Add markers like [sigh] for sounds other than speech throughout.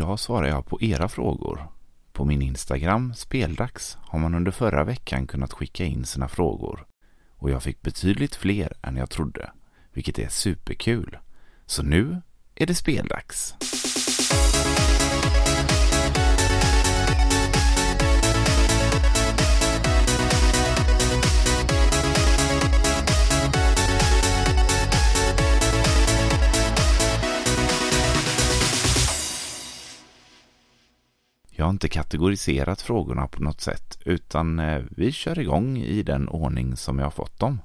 Idag svarar jag på era frågor. På min Instagram, Speldags, har man under förra veckan kunnat skicka in sina frågor. Och jag fick betydligt fler än jag trodde, vilket är superkul. Så nu är det speldags. Jag har inte kategoriserat frågorna på något sätt utan eh, vi kör igång i den ordning som jag har fått dem.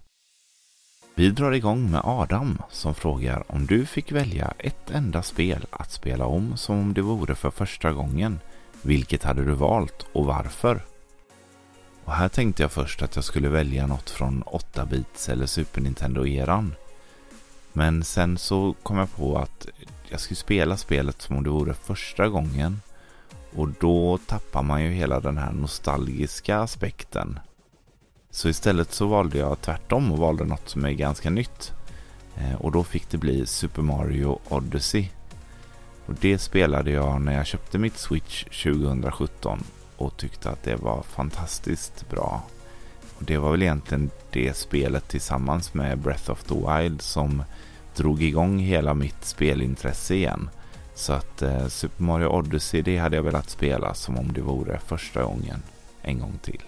Vi drar igång med Adam som frågar om du fick välja ett enda spel att spela om som om det vore för första gången. Vilket hade du valt och varför? Och här tänkte jag först att jag skulle välja något från 8-bits eller Super Nintendo-eran. Men sen så kom jag på att jag skulle spela spelet som om det vore första gången och då tappar man ju hela den här nostalgiska aspekten. Så istället så valde jag tvärtom och valde något som är ganska nytt. Eh, och då fick det bli Super Mario Odyssey. Och det spelade jag när jag köpte mitt Switch 2017 och tyckte att det var fantastiskt bra. Och det var väl egentligen det spelet tillsammans med Breath of the Wild som drog igång hela mitt spelintresse igen. Så att eh, Super Mario Odyssey, det hade jag velat spela som om det vore första gången en gång till.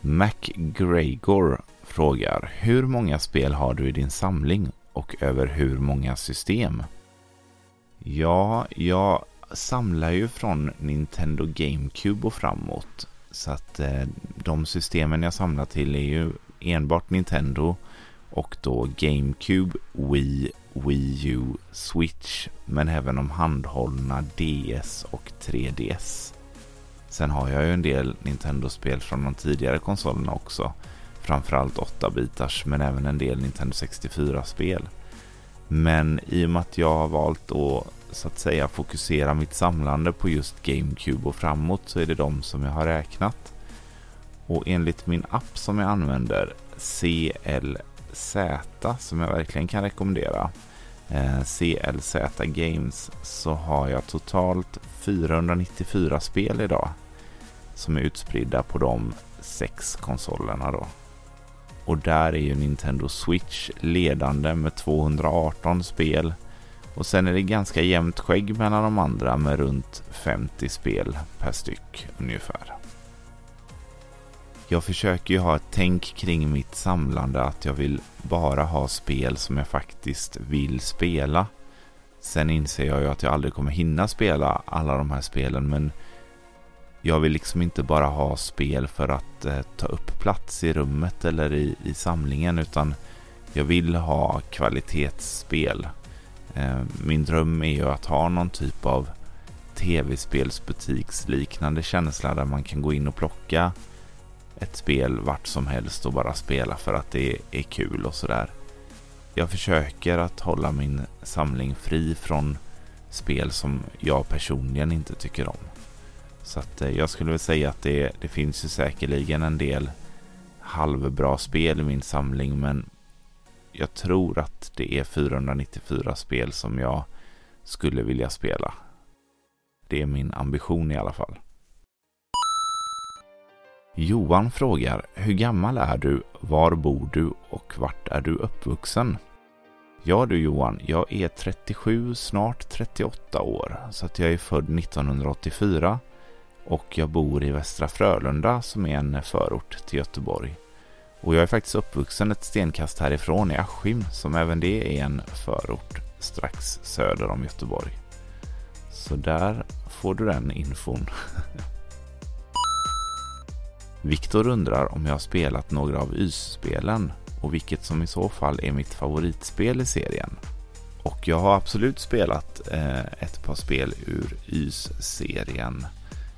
MacGregor frågar Hur många spel har du i din samling och över hur många system? Ja, jag samlar ju från Nintendo GameCube och framåt. Så att eh, de systemen jag samlar till är ju enbart Nintendo och då GameCube, Wii, Wii U, Switch men även de handhållna DS och 3DS. Sen har jag ju en del Nintendo-spel från de tidigare konsolerna också. Framförallt 8-bitars men även en del Nintendo 64-spel. Men i och med att jag har valt att så att säga fokusera mitt samlande på just GameCube och framåt så är det de som jag har räknat. Och enligt min app som jag använder, CL Z som jag verkligen kan rekommendera. Eh, CLZ Games så har jag totalt 494 spel idag som är utspridda på de sex konsolerna då. Och där är ju Nintendo Switch ledande med 218 spel. Och sen är det ganska jämnt skägg mellan de andra med runt 50 spel per styck ungefär. Jag försöker ju ha ett tänk kring mitt samlande att jag vill bara ha spel som jag faktiskt vill spela. Sen inser jag ju att jag aldrig kommer hinna spela alla de här spelen men jag vill liksom inte bara ha spel för att eh, ta upp plats i rummet eller i, i samlingen utan jag vill ha kvalitetsspel. Eh, min dröm är ju att ha någon typ av tv-spelsbutiksliknande känsla där man kan gå in och plocka ett spel vart som helst och bara spela för att det är kul och sådär. Jag försöker att hålla min samling fri från spel som jag personligen inte tycker om. Så att eh, jag skulle väl säga att det, det finns ju säkerligen en del halvbra spel i min samling men jag tror att det är 494 spel som jag skulle vilja spela. Det är min ambition i alla fall. Johan frågar Hur gammal är du? Var bor du? Och vart är du uppvuxen? Ja du Johan, jag är 37, snart 38 år, så att jag är född 1984 och jag bor i Västra Frölunda som är en förort till Göteborg. Och jag är faktiskt uppvuxen ett stenkast härifrån i Askim som även det är en förort strax söder om Göteborg. Så där får du den infon. [laughs] Viktor undrar om jag har spelat några av YS-spelen och vilket som i så fall är mitt favoritspel i serien. Och jag har absolut spelat eh, ett par spel ur YS-serien.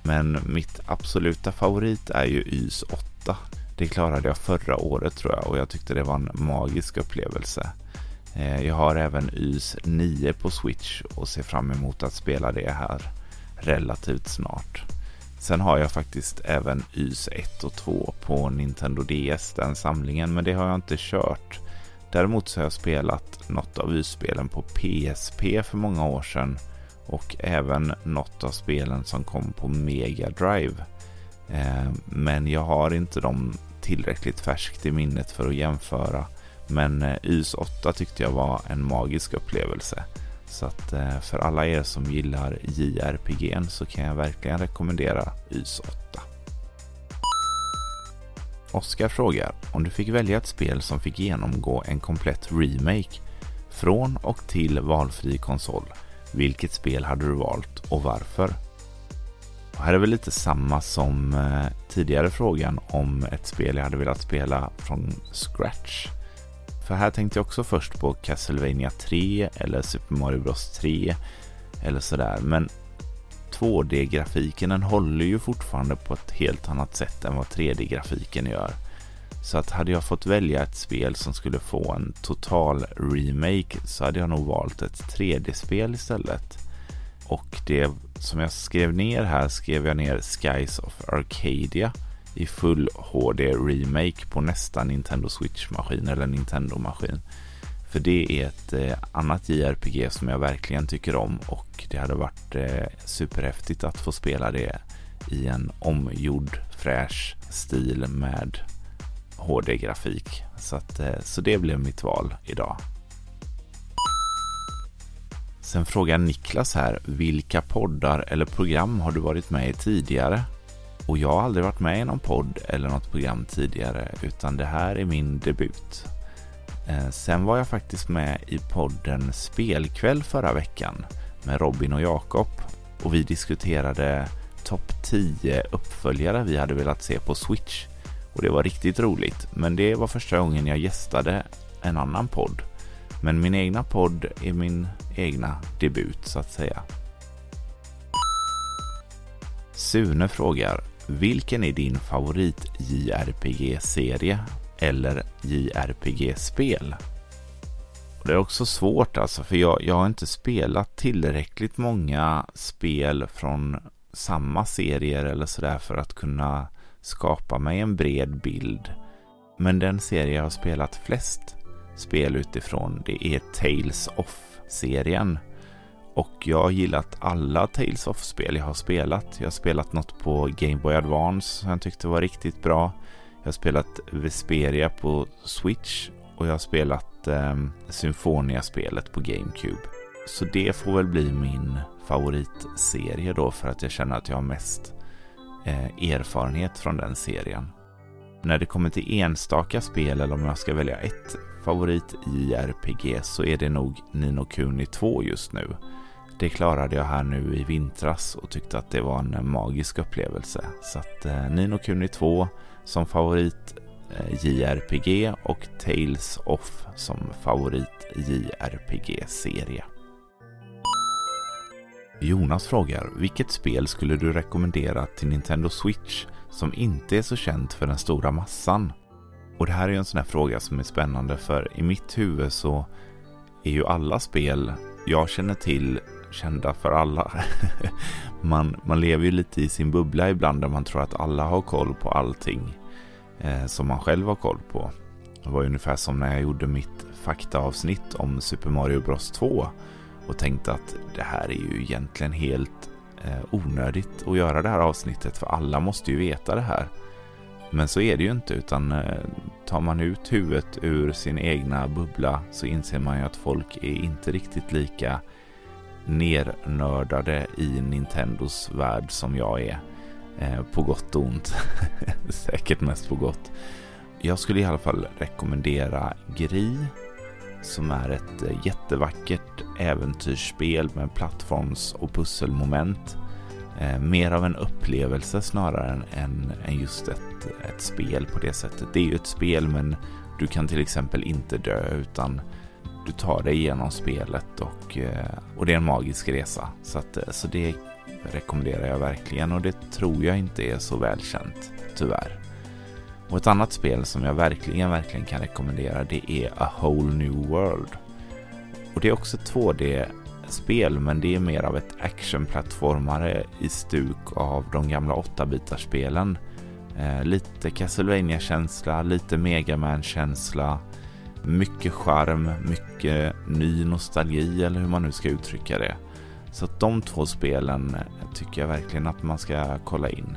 Men mitt absoluta favorit är ju YS 8. Det klarade jag förra året tror jag och jag tyckte det var en magisk upplevelse. Eh, jag har även YS 9 på Switch och ser fram emot att spela det här relativt snart. Sen har jag faktiskt även YS 1 och 2 på Nintendo DS, den samlingen, men det har jag inte kört. Däremot så har jag spelat något av Ys-spelen på PSP för många år sedan och även något av spelen som kom på Mega Drive. Eh, men jag har inte dem tillräckligt färskt i minnet för att jämföra. Men eh, YS 8 tyckte jag var en magisk upplevelse. Så att eh, för alla er som gillar JRPG så kan jag verkligen rekommendera YS 8. Oskar frågar om du fick välja ett spel som fick genomgå en komplett remake från och till valfri konsol. Vilket spel hade du valt och varför? Och här är väl lite samma som eh, tidigare frågan om ett spel jag hade velat spela från scratch. För här tänkte jag också först på Castlevania 3 eller Super Mario Bros 3 eller sådär. Men 2D-grafiken den håller ju fortfarande på ett helt annat sätt än vad 3D-grafiken gör. Så att hade jag fått välja ett spel som skulle få en total remake så hade jag nog valt ett 3D-spel istället. Och det som jag skrev ner här skrev jag ner Skies of Arcadia i full HD remake på nästa Nintendo Switch-maskin eller Nintendo-maskin. För det är ett eh, annat JRPG som jag verkligen tycker om och det hade varit eh, superhäftigt att få spela det i en omgjord fräsch stil med HD-grafik. Så, att, eh, så det blev mitt val idag. Sen frågar Niklas här, vilka poddar eller program har du varit med i tidigare? Och jag har aldrig varit med i någon podd eller något program tidigare, utan det här är min debut. Eh, sen var jag faktiskt med i podden Spelkväll förra veckan med Robin och Jakob och vi diskuterade topp 10 uppföljare vi hade velat se på Switch. Och det var riktigt roligt, men det var första gången jag gästade en annan podd. Men min egna podd är min egna debut så att säga. Sune frågar, vilken är din favorit JRPG-serie eller JRPG-spel? Det är också svårt alltså, för jag, jag har inte spelat tillräckligt många spel från samma serier eller sådär för att kunna skapa mig en bred bild. Men den serie jag har spelat flest spel utifrån det är Tales of-serien. Och jag har gillat alla Tales of-spel jag har spelat. Jag har spelat något på Game Boy Advance som jag tyckte var riktigt bra. Jag har spelat Vesperia på Switch och jag har spelat eh, Symfonia-spelet på GameCube. Så det får väl bli min favoritserie då för att jag känner att jag har mest eh, erfarenhet från den serien. När det kommer till enstaka spel eller om jag ska välja ett favorit i RPG så är det nog Nino Kuni 2 just nu. Det klarade jag här nu i vintras och tyckte att det var en magisk upplevelse. Så att eh, Nino Kuni 2 som favorit eh, JRPG och Tales of som favorit JRPG-serie. Jonas frågar, vilket spel skulle du rekommendera till Nintendo Switch som inte är så känt för den stora massan? Och det här är ju en sån här fråga som är spännande för i mitt huvud så är ju alla spel jag känner till kända för alla. [laughs] man, man lever ju lite i sin bubbla ibland där man tror att alla har koll på allting eh, som man själv har koll på. Det var ungefär som när jag gjorde mitt faktaavsnitt om Super Mario Bros 2 och tänkte att det här är ju egentligen helt eh, onödigt att göra det här avsnittet för alla måste ju veta det här. Men så är det ju inte utan eh, tar man ut huvudet ur sin egna bubbla så inser man ju att folk är inte riktigt lika nernördade i Nintendos värld som jag är. Eh, på gott och ont. [laughs] Säkert mest på gott. Jag skulle i alla fall rekommendera Gri som är ett eh, jättevackert äventyrsspel med plattforms och pusselmoment. Eh, mer av en upplevelse snarare än, än, än just ett, ett spel på det sättet. Det är ju ett spel men du kan till exempel inte dö utan du tar dig igenom spelet och, eh, och det är en magisk resa. Så, att, eh, så det rekommenderar jag verkligen och det tror jag inte är så välkänt, tyvärr. Och ett annat spel som jag verkligen, verkligen kan rekommendera det är A Whole New World. Och det är också 2D-spel men det är mer av ett actionplattformare i stuk av de gamla 8-bitarspelen. Eh, lite Castlevania känsla lite Mega Man känsla mycket charm, mycket ny nostalgi eller hur man nu ska uttrycka det. Så att de två spelen tycker jag verkligen att man ska kolla in.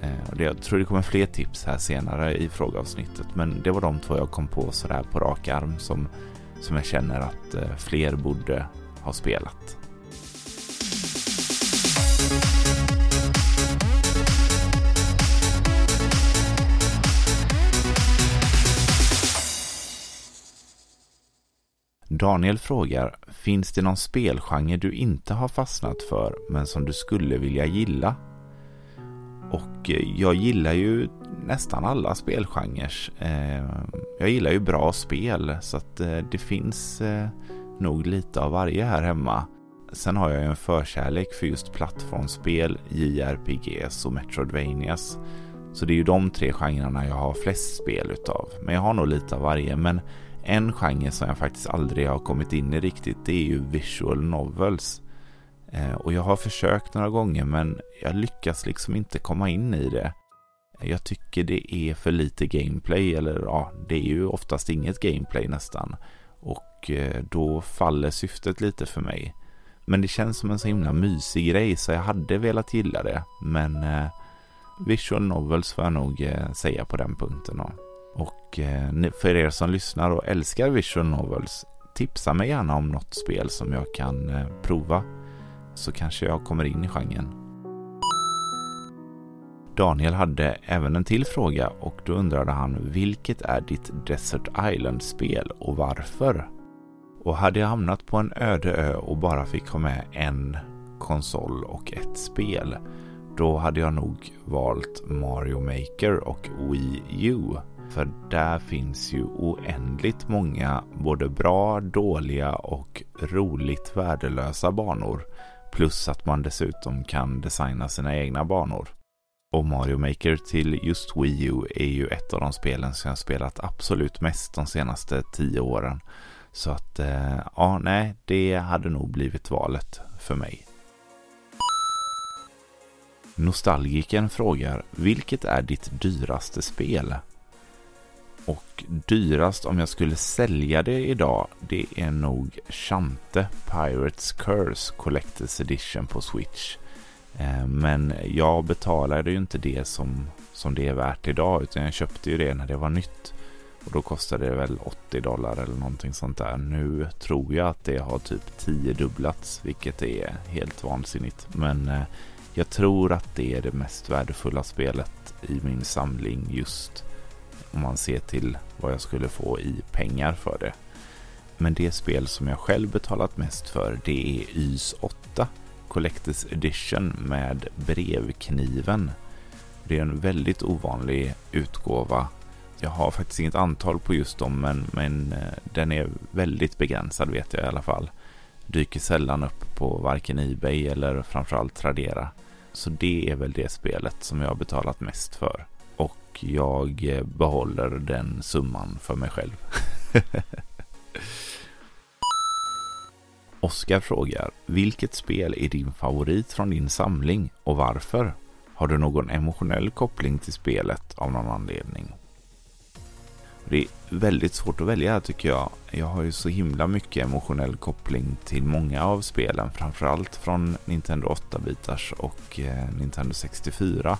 Eh, jag tror det kommer fler tips här senare i frågeavsnittet men det var de två jag kom på sådär på rak arm som, som jag känner att eh, fler borde ha spelat. Daniel frågar, finns det någon spelgenre du inte har fastnat för men som du skulle vilja gilla? Och eh, jag gillar ju nästan alla spelgenrer. Eh, jag gillar ju bra spel så att eh, det finns nog lite av varje här hemma. Sen har jag ju en förkärlek för just plattformsspel, JRPGs och Metroidvanias. Så det är ju de tre genrerna jag har flest spel utav. Men jag har nog lite av varje. Men en genre som jag faktiskt aldrig har kommit in i riktigt det är ju visual novels. Eh, och jag har försökt några gånger men jag lyckas liksom inte komma in i det. Jag tycker det är för lite gameplay eller ja, det är ju oftast inget gameplay nästan. Och eh, då faller syftet lite för mig. Men det känns som en så himla mysig grej så jag hade velat gilla det. Men eh, visual novels får jag nog eh, säga på den punkten. Då. Och eh, för er som lyssnar och älskar visual novels, tipsa mig gärna om något spel som jag kan eh, prova så kanske jag kommer in i genren. Daniel hade även en till fråga och då undrade han vilket är ditt Desert Island-spel och varför? Och hade jag hamnat på en öde ö och bara fick ha med en konsol och ett spel då hade jag nog valt Mario Maker och Wii U. För där finns ju oändligt många både bra, dåliga och roligt värdelösa banor Plus att man dessutom kan designa sina egna banor. Och Mario Maker till just Wii U är ju ett av de spelen som jag spelat absolut mest de senaste tio åren. Så att, eh, ja, nej, det hade nog blivit valet för mig. Nostalgiken frågar, vilket är ditt dyraste spel? Och dyrast om jag skulle sälja det idag, det är nog Chante Pirates Curse Collector's Edition på Switch. Eh, men jag betalade ju inte det som, som det är värt idag, utan jag köpte ju det när det var nytt. Och då kostade det väl 80 dollar eller någonting sånt där. Nu tror jag att det har typ 10 dubblats, vilket är helt vansinnigt. Men eh, jag tror att det är det mest värdefulla spelet i min samling just om man ser till vad jag skulle få i pengar för det. Men det spel som jag själv betalat mest för det är YS 8 Collectors Edition med brevkniven. Det är en väldigt ovanlig utgåva. Jag har faktiskt inget antal på just dem men, men eh, den är väldigt begränsad vet jag i alla fall. Dyker sällan upp på varken Ebay eller framförallt Tradera. Så det är väl det spelet som jag har betalat mest för och jag eh, behåller den summan för mig själv. [laughs] Oskar frågar, vilket spel är din favorit från din samling och varför? Har du någon emotionell koppling till spelet av någon anledning? Det är väldigt svårt att välja tycker jag. Jag har ju så himla mycket emotionell koppling till många av spelen, framförallt från Nintendo 8-bitars och eh, Nintendo 64.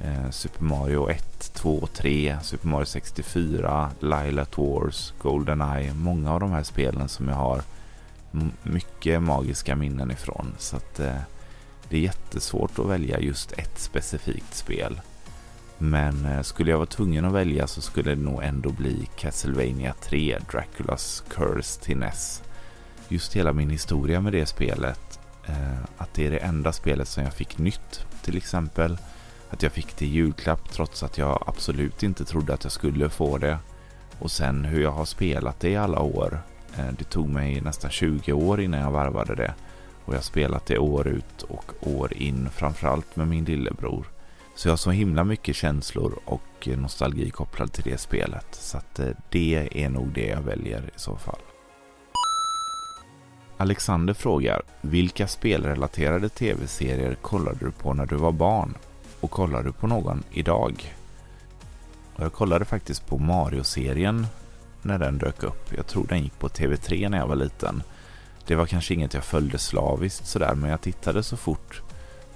Eh, Super Mario 1, 2, 3, Super Mario 64, Lila Wars, Goldeneye. Många av de här spelen som jag har mycket magiska minnen ifrån. Så att eh, det är jättesvårt att välja just ett specifikt spel. Men eh, skulle jag vara tvungen att välja så skulle det nog ändå bli Castlevania 3, Draculas Curse till NES. Just hela min historia med det spelet, eh, att det är det enda spelet som jag fick nytt till exempel att jag fick det i julklapp trots att jag absolut inte trodde att jag skulle få det. Och sen hur jag har spelat det i alla år. Eh, det tog mig nästan 20 år innan jag varvade det. Och jag har spelat det år ut och år in, framförallt med min lillebror. Så jag har så himla mycket känslor och nostalgi kopplad till det spelet. Så att eh, det är nog det jag väljer i så fall. Alexander frågar, vilka spelrelaterade tv-serier kollade du på när du var barn? Och kollar du på någon idag? Och jag kollade faktiskt på Mario-serien när den dök upp. Jag tror den gick på TV3 när jag var liten. Det var kanske inget jag följde slaviskt sådär, men jag tittade så fort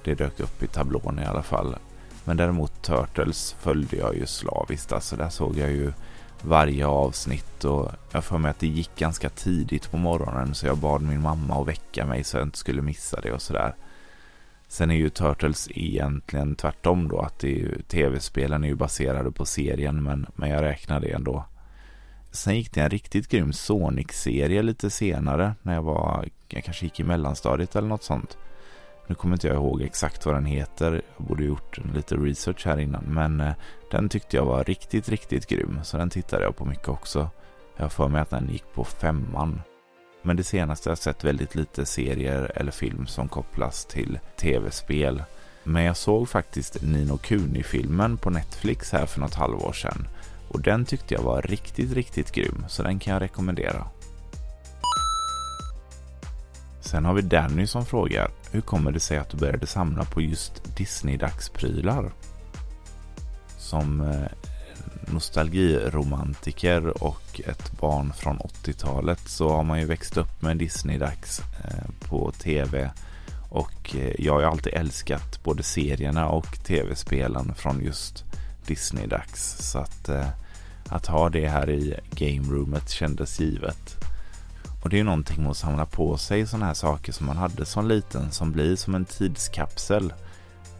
det dök upp i tablån i alla fall. Men däremot Turtles följde jag ju slaviskt. Alltså där såg jag ju varje avsnitt och jag får mig att det gick ganska tidigt på morgonen så jag bad min mamma att väcka mig så jag inte skulle missa det och sådär. Sen är ju Turtles egentligen tvärtom då att tv-spelen är ju baserade på serien men, men jag räknar det ändå. Sen gick det en riktigt grym Sonic-serie lite senare när jag var, jag kanske gick i mellanstadiet eller något sånt. Nu kommer inte jag ihåg exakt vad den heter. Jag borde gjort lite research här innan. Men eh, den tyckte jag var riktigt, riktigt grym. Så den tittade jag på mycket också. Jag har för mig att den gick på femman. Men det senaste har jag sett väldigt lite serier eller film som kopplas till tv-spel. Men jag såg faktiskt Nino Kuni-filmen på Netflix här för något halvår sedan. Och den tyckte jag var riktigt, riktigt grym. Så den kan jag rekommendera. Sen har vi Danny som frågar Hur kommer det sig att du började samla på just Disney-dagsprylar? Som eh, nostalgiromantiker och ett barn från 80-talet så har man ju växt upp med Disney-dags eh, på tv och eh, jag har ju alltid älskat både serierna och tv-spelen från just Disney-dags så att, eh, att ha det här i game roomet kändes givet. Och det är ju någonting med att samla på sig sådana här saker som man hade som liten som blir som en tidskapsel.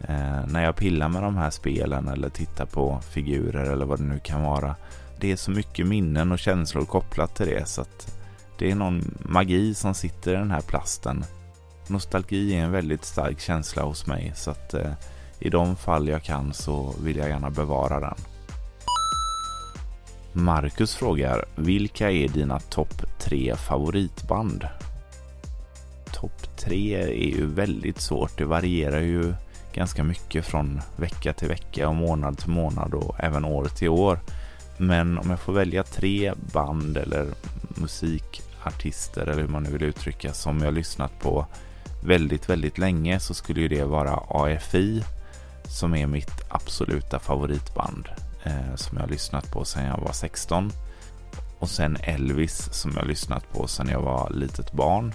Eh, när jag pillar med de här spelen eller tittar på figurer eller vad det nu kan vara. Det är så mycket minnen och känslor kopplat till det så att det är någon magi som sitter i den här plasten. Nostalgi är en väldigt stark känsla hos mig så att eh, i de fall jag kan så vill jag gärna bevara den. Marcus frågar, vilka är dina topp tre favoritband? Topp tre är ju väldigt svårt. Det varierar ju ganska mycket från vecka till vecka och månad till månad och även år till år. Men om jag får välja tre band eller musikartister eller hur man nu vill uttrycka som jag lyssnat på väldigt, väldigt länge så skulle ju det vara AFI som är mitt absoluta favoritband eh, som jag har lyssnat på sedan jag var 16. Och sen Elvis som jag har lyssnat på sedan jag var litet barn.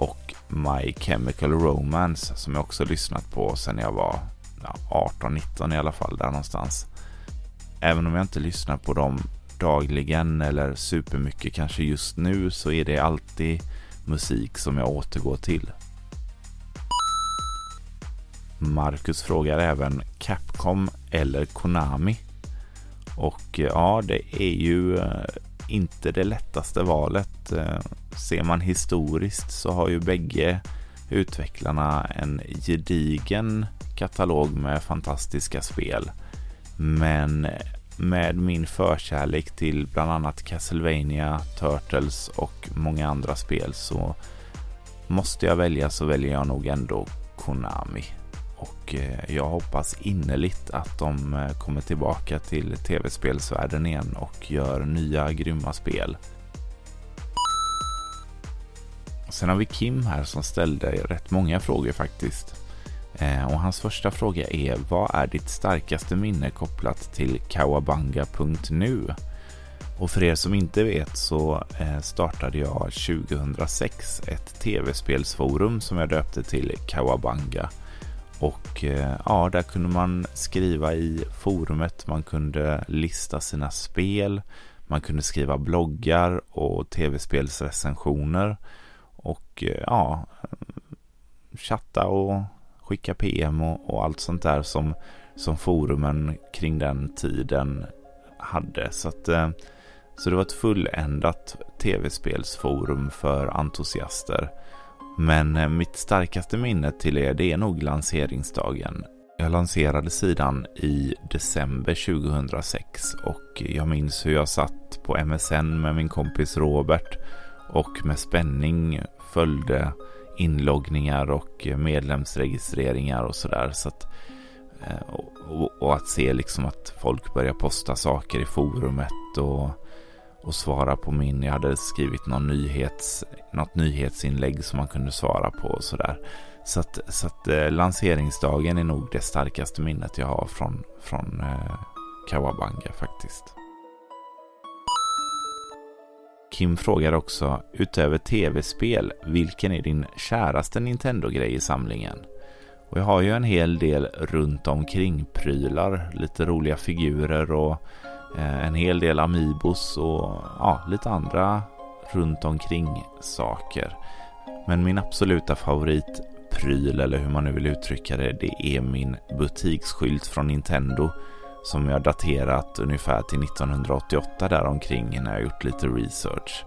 Och My Chemical Romance som jag också lyssnat på sedan jag var ja, 18-19 i alla fall, där någonstans. Även om jag inte lyssnar på dem dagligen eller supermycket kanske just nu så är det alltid musik som jag återgår till. Marcus frågar även Capcom eller Konami. Och ja, det är ju eh, inte det lättaste valet. Eh, Ser man historiskt så har ju bägge utvecklarna en gedigen katalog med fantastiska spel. Men med min förkärlek till bland annat Castlevania, Turtles och många andra spel så måste jag välja så väljer jag nog ändå Konami. Och eh, jag hoppas innerligt att de eh, kommer tillbaka till tv-spelsvärlden igen och gör nya grymma spel. Sen har vi Kim här som ställde rätt många frågor faktiskt. Eh, och hans första fråga är Vad är ditt starkaste minne kopplat till kawabanga.nu? Och för er som inte vet så eh, startade jag 2006 ett tv-spelsforum som jag döpte till Kawabanga och eh, ja, där kunde man skriva i forumet, man kunde lista sina spel, man kunde skriva bloggar och tv-spelsrecensioner och eh, ja, chatta och skicka PM och, och, allt sånt där som, som forumen kring den tiden hade. Så, att, eh, så det var ett fulländat tv-spelsforum för entusiaster. Men eh, mitt starkaste minne till er det är nog lanseringsdagen. Jag lanserade sidan i december 2006 och jag minns hur jag satt på MSN med min kompis Robert och med spänning följde inloggningar och medlemsregistreringar och sådär. Så att, eh, och, och, att se liksom att folk börjar posta saker i forumet och och svara på min. Jag hade skrivit någon nyhets, något nyhetsinlägg som man kunde svara på och sådär. Så att, så att eh, lanseringsdagen är nog det starkaste minnet jag har från, från eh, Kawabanga faktiskt. Kim frågar också, utöver tv-spel, vilken är din käraste Nintendo-grej i samlingen? Och jag har ju en hel del runt omkring prylar, lite roliga figurer och eh, en hel del Amiibos och ja, lite andra runt omkring saker. Men min absoluta favoritpryl, eller hur man nu vill uttrycka det, det är min butiksskylt från Nintendo som jag daterat ungefär till 1988 däromkring när jag gjort lite research.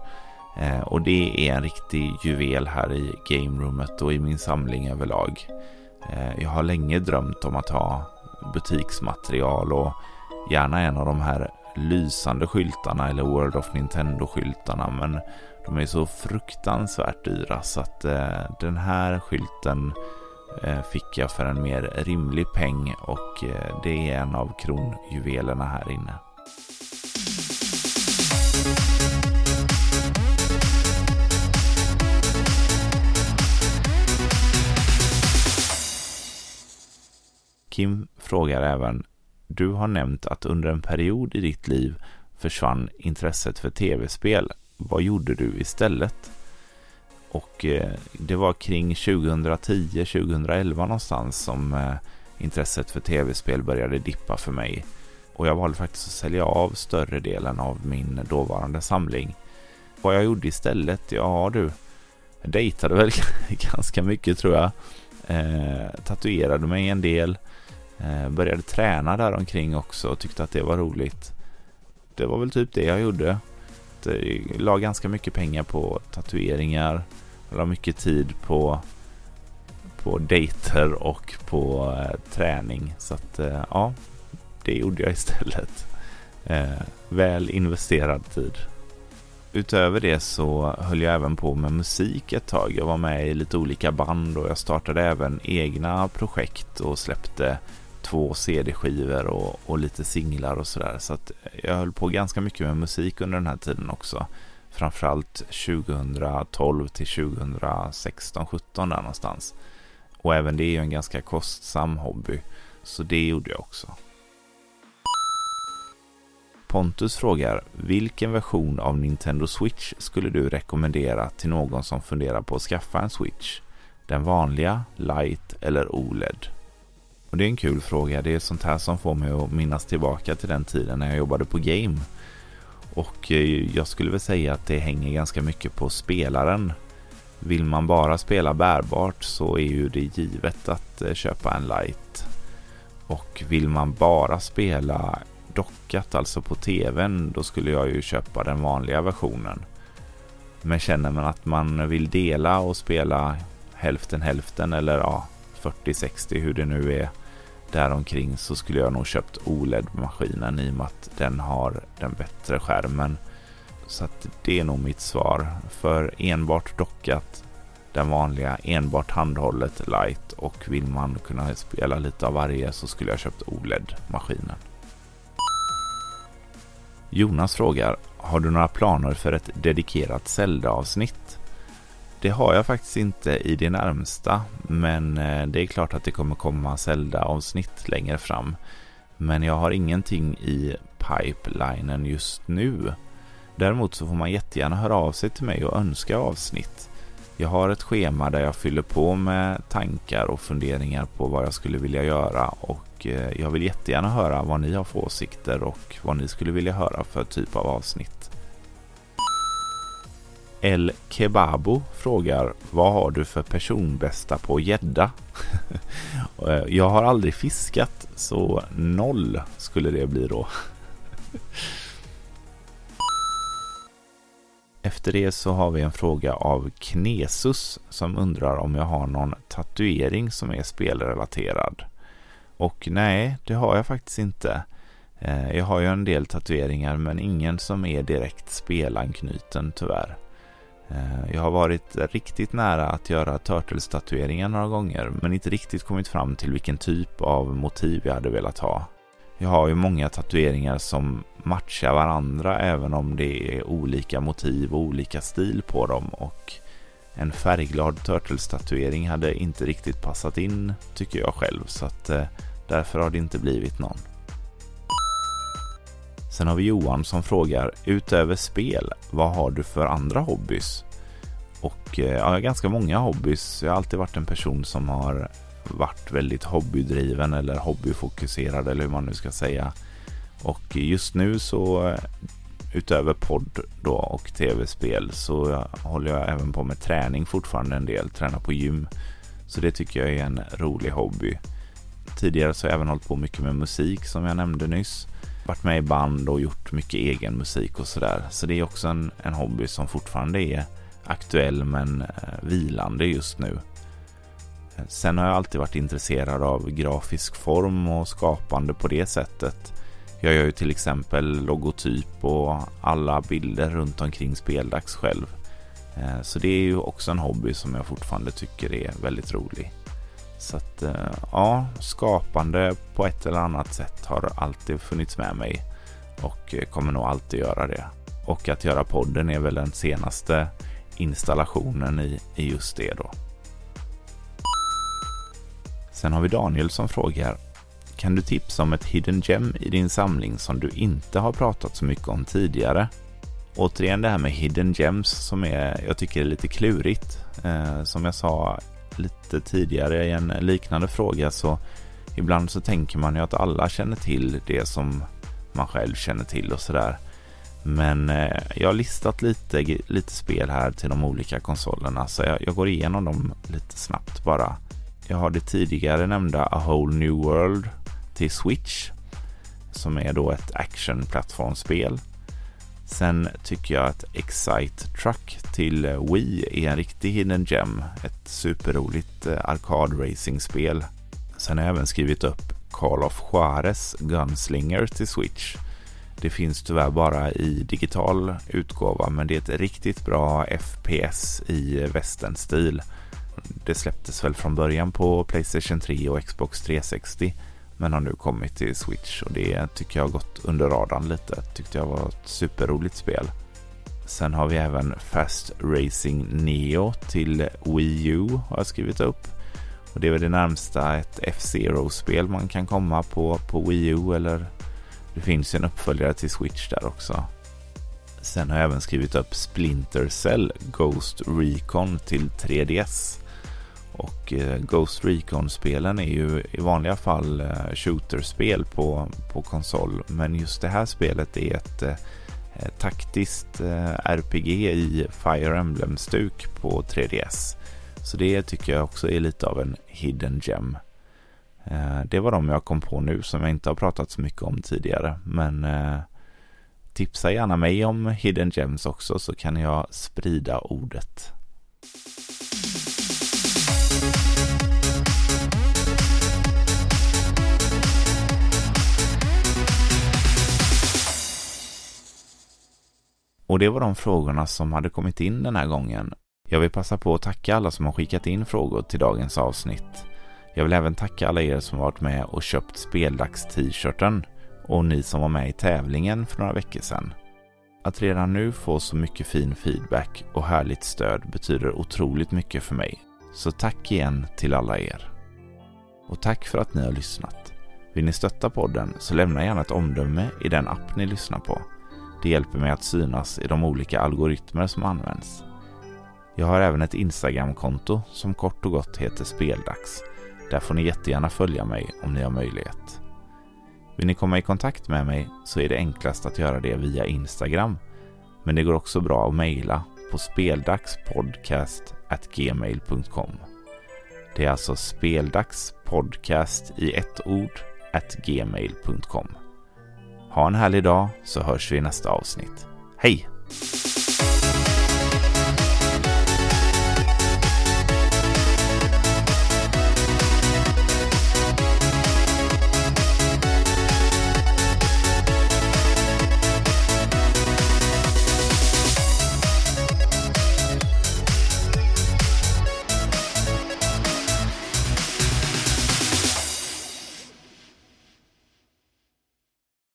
Eh, och det är en riktig juvel här i gameroomet och i min samling överlag. Eh, jag har länge drömt om att ha butiksmaterial och gärna en av de här lysande skyltarna eller World of Nintendo-skyltarna men de är så fruktansvärt dyra så att eh, den här skylten Eh, fick jag för en mer rimlig peng och eh, det är en av kronjuvelerna här inne. Kim frågar även Du har nämnt att under en period i ditt liv försvann intresset för tv-spel. Vad gjorde du istället? Och eh, det var kring 2010-2011 någonstans som eh, intresset för tv-spel började dippa för mig. Och jag valde faktiskt att sälja av större delen av min dåvarande samling. Vad jag gjorde istället? Ja du, jag dejtade väl [laughs] ganska mycket tror jag. Eh, tatuerade mig en del. Eh, började träna där omkring också och tyckte att det var roligt. Det var väl typ det jag gjorde. Jag la ganska mycket pengar på tatueringar. La mycket tid på, på dejter och på eh, träning. Så att eh, ja, det gjorde jag istället. Eh, väl investerad tid. Utöver det så höll jag även på med musik ett tag. Jag var med i lite olika band och jag startade även egna projekt och släppte två CD-skivor och, och, lite singlar och sådär. Så att jag höll på ganska mycket med musik under den här tiden också. Framförallt 2012 till 2016, 17 där någonstans. Och även det är ju en ganska kostsam hobby. Så det gjorde jag också. Pontus frågar, vilken version av Nintendo Switch skulle du rekommendera till någon som funderar på att skaffa en Switch? Den vanliga, Light eller OLED? Och det är en kul fråga. Det är sånt här som får mig att minnas tillbaka till den tiden när jag jobbade på Game. Och eh, jag skulle väl säga att det hänger ganska mycket på spelaren. Vill man bara spela bärbart så är ju det givet att eh, köpa en light. Och vill man bara spela dockat, alltså på tvn, då skulle jag ju köpa den vanliga versionen. Men känner man att man vill dela och spela hälften hälften eller ja, 40-60 hur det nu är däromkring så skulle jag nog köpt OLED-maskinen i och med att den har den bättre skärmen. Så att det är nog mitt svar. För enbart dockat, den vanliga, enbart handhållet light och vill man kunna spela lite av varje så skulle jag köpt OLED-maskinen. Jonas frågar, har du några planer för ett dedikerat Zelda-avsnitt? Det har jag faktiskt inte i det närmsta, men eh, det är klart att det kommer komma Zelda-avsnitt längre fram. Men jag har ingenting i pipelinen just nu. Däremot så får man jättegärna höra av sig till mig och önska avsnitt. Jag har ett schema där jag fyller på med tankar och funderingar på vad jag skulle vilja göra och eh, jag vill jättegärna höra vad ni har för åsikter och vad ni skulle vilja höra för typ av avsnitt. El Kebabo frågar Vad har du för personbästa på gädda? [laughs] Eh, jag har aldrig fiskat så noll skulle det bli då. [laughs] Efter det så har vi en fråga av Knesus som undrar om jag har någon tatuering som är spelrelaterad. Och nej, det har jag faktiskt inte. Eh, jag har ju en del tatueringar men ingen som är direkt spelanknuten tyvärr. Eh, jag har varit riktigt nära att göra Turtles-tatueringar några gånger men inte riktigt kommit fram till vilken typ av motiv jag hade velat ha. Jag har ju många tatueringar som matchar varandra även om det är olika motiv och olika stil på dem och en färgglad Turtles-tatuering hade inte riktigt passat in tycker jag själv så att eh, därför har det inte blivit någon. Sen har vi Johan som frågar, utöver spel, vad har du för andra hobbys? Och eh, ja, jag har ganska många hobbys. Jag har alltid varit en person som har varit väldigt hobbydriven eller hobbyfokuserad eller hur man nu ska säga. Och just nu så eh, utöver podd då och tv-spel så håller jag även på med träning fortfarande en del, tränar på gym. Så det tycker jag är en rolig hobby. Tidigare så har jag även hållit på mycket med musik som jag nämnde nyss. Varit med i band och gjort mycket egen musik och sådär. Så det är också en, en hobby som fortfarande är aktuell men eh, vilande just nu. Sen har jag alltid varit intresserad av grafisk form och skapande på det sättet. Jag gör ju till exempel logotyp och alla bilder runt omkring speldags själv. Eh, så det är ju också en hobby som jag fortfarande tycker är väldigt rolig. Så att eh, ja, skapande på ett eller annat sätt har alltid funnits med mig och eh, kommer nog alltid göra det. Och att göra podden är väl den senaste installationen i, i just det då. Sen har vi Daniel som frågar Kan du tipsa om ett hidden gem i din samling som du inte har pratat så mycket om tidigare? Återigen det här med hidden gems som är, jag tycker är lite klurigt. Eh, som jag sa lite tidigare i en liknande fråga så ibland så tänker man ju att alla känner till det som man själv känner till och sådär. Men eh, jag har listat lite, lite spel här till de olika konsolerna så jag, jag går igenom dem lite snabbt bara. Jag har det tidigare nämnda A Whole New World till Switch som är då ett actionplattformsspel. Sen tycker jag att Excite Truck till eh, Wii är en riktig hidden gem. Ett superroligt eh, arkadracingspel. arkad-racing-spel. Sen har jag även skrivit upp Call of Juarez Gunslinger till Switch. Det finns tyvärr bara i digital utgåva men det är ett riktigt bra FPS i västernstil. Det släpptes väl från början på Playstation 3 och Xbox 360 men har nu kommit till Switch och det tycker jag har gått under radarn lite. Tyckte jag var ett superroligt spel. Sen har vi även Fast Racing Neo till Wii U har jag skrivit upp. Och det är väl det närmsta ett F-Zero-spel man kan komma på, på Wii U eller det finns en uppföljare till Switch där också. Sen har jag även skrivit upp Splinter Cell Ghost Recon till 3DS. Och eh, Ghost Recon-spelen är ju i vanliga fall eh, shooterspel på, på konsol. Men just det här spelet är ett eh, eh taktiskt RPG i Fire Emblem-stuk på 3DS. Så det tycker jag också är lite av en hidden gem. Det var de jag kom på nu som jag inte har pratat så mycket om tidigare. Men tipsa gärna mig om hidden gems också så kan jag sprida ordet. Och det var de frågorna som hade kommit in den här gången. Jag vill passa på att tacka alla som har skickat in frågor till dagens avsnitt. Jag vill även tacka alla er som varit med och köpt speldags-t-shirten och ni som var med i tävlingen för några veckor sedan. Att redan nu få så mycket fin feedback och härligt stöd betyder otroligt mycket för mig. Så tack igen till alla er. Och tack för att ni har lyssnat. Vill ni stötta podden så lämna gärna ett omdöme i den app ni lyssnar på. Det hjälper mig att synas i de olika algoritmer som används. Jag har även ett Instagram-konto som kort och gott heter Speldags. Där får ni jättegärna följa mig om ni har möjlighet. Vill ni komma i kontakt med mig så är det enklast att göra det via Instagram. Men det går också bra att mejla på speldagspodcast@gmail.com. Det är alltså speldagspodcast i ett ord at gmail.com. Ha en härlig dag så hörs vi i nästa avsnitt. Hej!